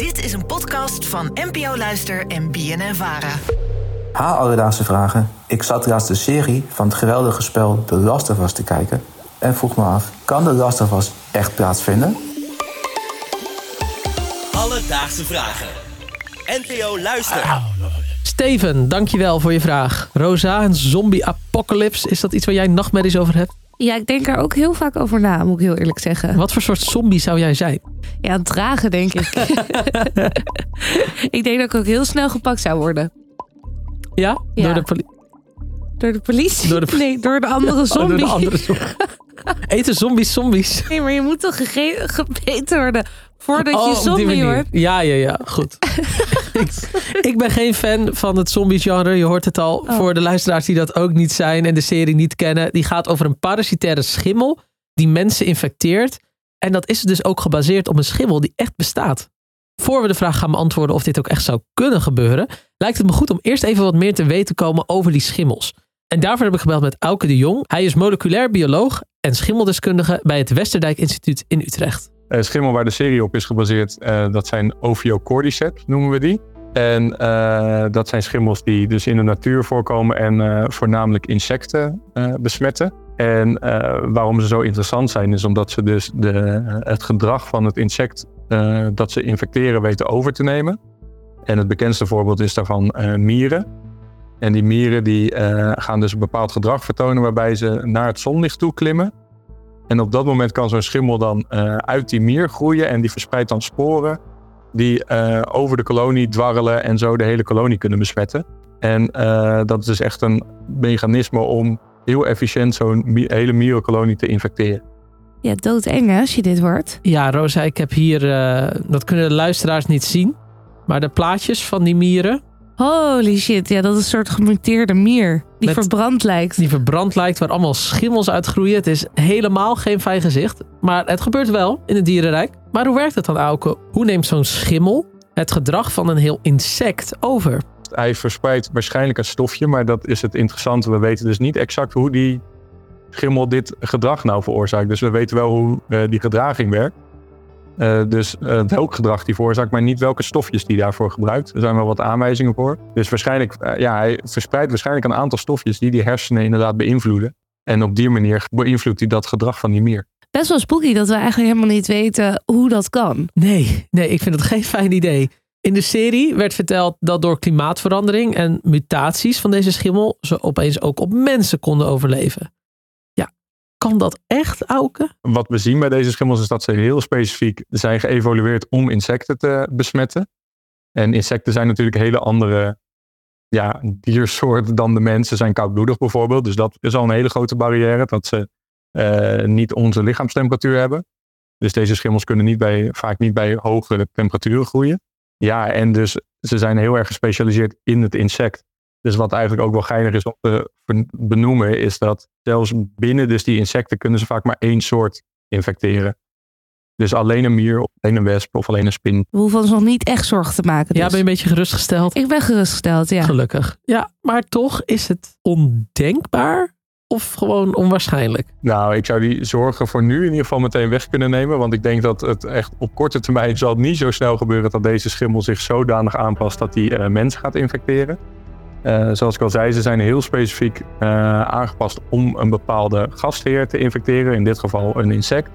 Dit is een podcast van NPO Luister en BNN Vara. Ha, alledaagse vragen. Ik zat laatst de serie van het geweldige spel The Last of Us te kijken en vroeg me af: kan The Last of Us echt plaatsvinden? Alledaagse vragen. NPO Luister. Steven, dankjewel voor je vraag. Rosa, een zombie-apocalypse, is dat iets waar jij nachtmerries over hebt? Ja, ik denk er ook heel vaak over na, moet ik heel eerlijk zeggen. Wat voor soort zombie zou jij zijn? Ja, dragen denk ik. ik denk dat ik ook heel snel gepakt zou worden. Ja? Ja. Door de politie? Door de politie? Door de- Nee, door de andere zombie. door de andere zombie. Eten zombies zombies? Nee, maar je moet toch gebeten worden voordat Oh, je die zombie wordt? Ja, ja, ja, goed. Ik, ik ben geen fan van het zombie-genre, je hoort het al. Oh. Voor de luisteraars die dat ook niet zijn en de serie niet kennen. Die gaat over een parasitaire schimmel die mensen infecteert. En dat is dus ook gebaseerd op een schimmel die echt bestaat. Voor we de vraag gaan beantwoorden of dit ook echt zou kunnen gebeuren, lijkt het me goed om eerst even wat meer te weten te komen over die schimmels. En daarvoor heb ik gebeld met Auke de Jong. Hij is moleculair bioloog en schimmeldeskundige bij het Westerdijk Instituut in Utrecht. Eh, schimmel waar de serie op is gebaseerd, eh, dat zijn Ophiocordyceps, noemen we die. En eh, dat zijn schimmels die dus in de natuur voorkomen en eh, voornamelijk insecten eh, besmetten. En waarom ze zo interessant zijn, is omdat ze dus de, het gedrag van het insect dat ze infecteren weten over te nemen. En het bekendste voorbeeld is daarvan mieren. En die mieren die, gaan dus een bepaald gedrag vertonen waarbij ze naar het zonlicht toe klimmen. En op dat moment kan zo'n schimmel dan uit die mier groeien en die verspreidt dan sporen die eh, over de kolonie dwarrelen en zo de hele kolonie kunnen besmetten. En eh, dat is dus echt een mechanisme om heel efficiënt zo'n mi- hele mierenkolonie te infecteren. Ja, doodeng hè, als je dit hoort. Ja, Rosa, ik heb hier, eh, dat kunnen de luisteraars niet zien, maar de plaatjes van die mieren, Holy shit, ja, dat is een soort gemuteerde mier. Die Met- verbrand lijkt. die verbrand lijkt, waar allemaal schimmels uitgroeien. Het is helemaal geen fijn gezicht, maar het gebeurt wel in het dierenrijk. Maar hoe werkt het dan, Auke? Hoe neemt zo'n schimmel het gedrag van een heel insect over? Hij verspreidt waarschijnlijk een stofje, maar dat is het interessante. We weten dus niet exact hoe die schimmel dit gedrag nou veroorzaakt. Dus we weten wel hoe eh, die gedraging werkt. Eh, dus eh, welk gedrag die veroorzaakt, maar niet welke stofjes die daarvoor gebruikt. Er zijn wel wat aanwijzingen voor. Dus waarschijnlijk, ja, hij verspreidt waarschijnlijk een aantal stofjes die die hersenen inderdaad beïnvloeden. En op die manier beïnvloedt hij dat gedrag van die mier. Best wel spooky dat we eigenlijk helemaal niet weten hoe dat kan. Nee, nee, ik vind het geen fijn idee. In de serie werd verteld dat door klimaatverandering en mutaties van deze schimmel ze opeens ook op mensen konden overleven. Ja, kan dat echt, Auke? Wat we zien bij deze schimmels is dat ze heel specifiek zijn geëvolueerd om insecten te besmetten. En insecten zijn natuurlijk een hele andere ja, diersoort dan de mensen. Ze zijn koudbloedig bijvoorbeeld. Dus dat is al een hele grote barrière. Dat ze niet onze lichaamstemperatuur hebben. Dus deze schimmels kunnen niet bij, vaak niet bij hogere temperaturen groeien. Ja, en dus ze zijn heel erg gespecialiseerd in het insect. Dus wat eigenlijk ook wel geinig is om te benoemen, is dat zelfs binnen dus die insecten kunnen ze vaak maar één soort infecteren. Dus alleen een mier, of alleen een wesp of alleen een spin. We hoeven ons nog niet echt zorgen te maken. Ja, dus. ben je een beetje gerustgesteld? Ik ben gerustgesteld, ja. Gelukkig. Ja, maar toch is het ondenkbaar of gewoon onwaarschijnlijk? Nou, ik zou die zorgen voor nu in ieder geval meteen weg kunnen nemen. Want ik denk dat het echt op korte termijn zal niet zo snel gebeuren dat deze schimmel zich zodanig aanpast dat die eh, mensen gaat infecteren. Eh, zoals ik al zei, ze zijn heel specifiek eh, aangepast om een bepaalde gastheer te infecteren. In dit geval een insect.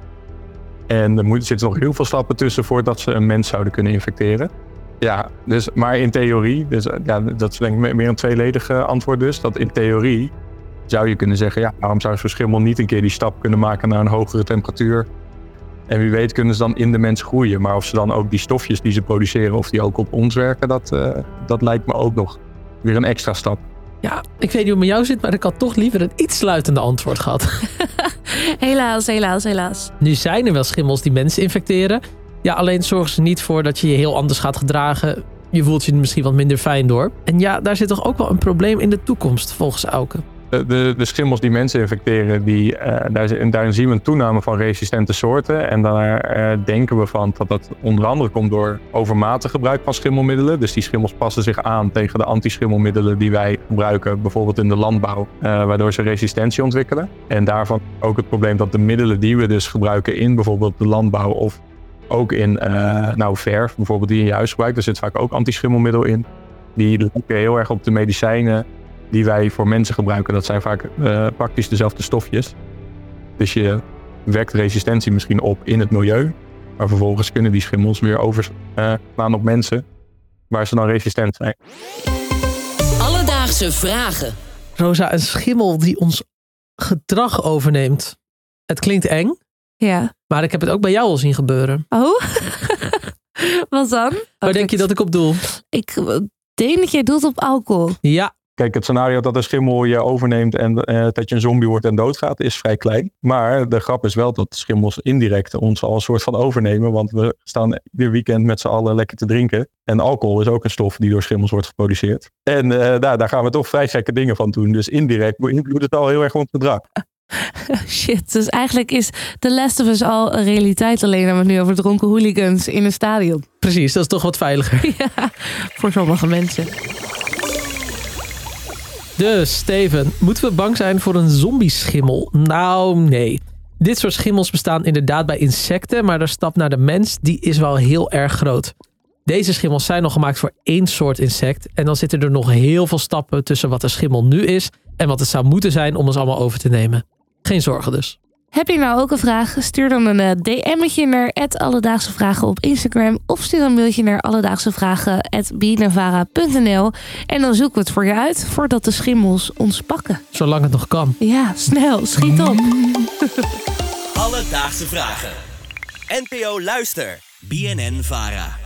En er zitten nog heel veel stappen tussen voordat ze een mens zouden kunnen infecteren. Ja, dus, maar in theorie, dus, ja, dat is denk ik me- meer een tweeledig antwoord dus. Dat in theorie zou je kunnen zeggen, ja, waarom zou zo'n schimmel niet een keer die stap kunnen maken naar een hogere temperatuur? En wie weet kunnen ze dan in de mens groeien. Maar of ze dan ook die stofjes die ze produceren, of die ook op ons werken, dat, eh, dat lijkt me ook nog weer een extra stap. Ja, ik weet niet hoe het met jou zit, maar ik had toch liever een iets sluitende antwoord gehad. Helaas, helaas, helaas. Nu zijn er wel schimmels die mensen infecteren. Ja, alleen zorgen ze niet voor dat je je heel anders gaat gedragen. Je voelt je er misschien wat minder fijn door. En ja, daar zit toch ook wel een probleem in de toekomst, volgens Auke. De, de, de schimmels die mensen infecteren, die, eh, daar, zien we een toename van resistente soorten. En daar eh, denken we van dat dat onder andere komt door overmatig gebruik van schimmelmiddelen. Dus die schimmels passen zich aan tegen de antischimmelmiddelen die wij gebruiken, bijvoorbeeld in de landbouw, eh, waardoor ze resistentie ontwikkelen. En daarvan ook het probleem dat de middelen die we dus gebruiken in bijvoorbeeld de landbouw of Ook in eh, nou, verf, bijvoorbeeld die je huis gebruikt. Daar zit vaak ook antischimmelmiddel in. Die lijken heel erg op de medicijnen die wij voor mensen gebruiken. Dat zijn vaak eh, praktisch dezelfde stofjes. Dus je wekt resistentie misschien op in het milieu. Maar vervolgens kunnen die schimmels weer overslaan op mensen. Waar ze dan resistent zijn. Alledaagse vragen. Rosa, een schimmel die ons gedrag overneemt. Het klinkt eng, Ja. maar ik heb het ook bij jou al zien gebeuren. Oh? Wat dan? Waar denk je dat ik op doel? Ik eh, denk dat jij doet op alcohol. Ja, Kijk, het scenario dat een schimmel je overneemt en eh, dat je een zombie wordt en doodgaat, is vrij klein. Maar de grap is wel dat schimmels indirect ons al een soort van overnemen. Want we staan ieder weekend met z'n allen lekker te drinken. En alcohol is ook een stof die door schimmels wordt geproduceerd. En eh, daar, daar gaan we toch vrij gekke dingen van doen. Dus indirect beïnvloedt het al heel erg ons gedrag. Shit, dus eigenlijk is The Last of Us al een realiteit. Alleen hebben we het nu over dronken hooligans in een stadion. precies. Dat is toch wat veiliger. Ja, voor sommige mensen. Dus, Steven, moeten we bang zijn voor een zombieschimmel? Nou, nee. Dit soort schimmels bestaan inderdaad bij insecten, maar de stap naar de mens die is wel heel erg groot. Deze schimmels zijn nog gemaakt voor één soort insect en dan zitten er nog heel veel stappen tussen wat een schimmel nu is en wat het zou moeten zijn om ons allemaal over te nemen. Geen zorgen dus. Heb je nou ook een vraag? Stuur dan een eh, DM'tje naar Alledaagse Vragen op Instagram. Of stuur een mailtje naar alledaagsevragen.bnavara.nl En dan zoeken we het voor je uit voordat de schimmels ons pakken. Zolang het nog kan. Ja, snel, schiet op. Alledaagse vragen. NPO Luister. BNN Vara.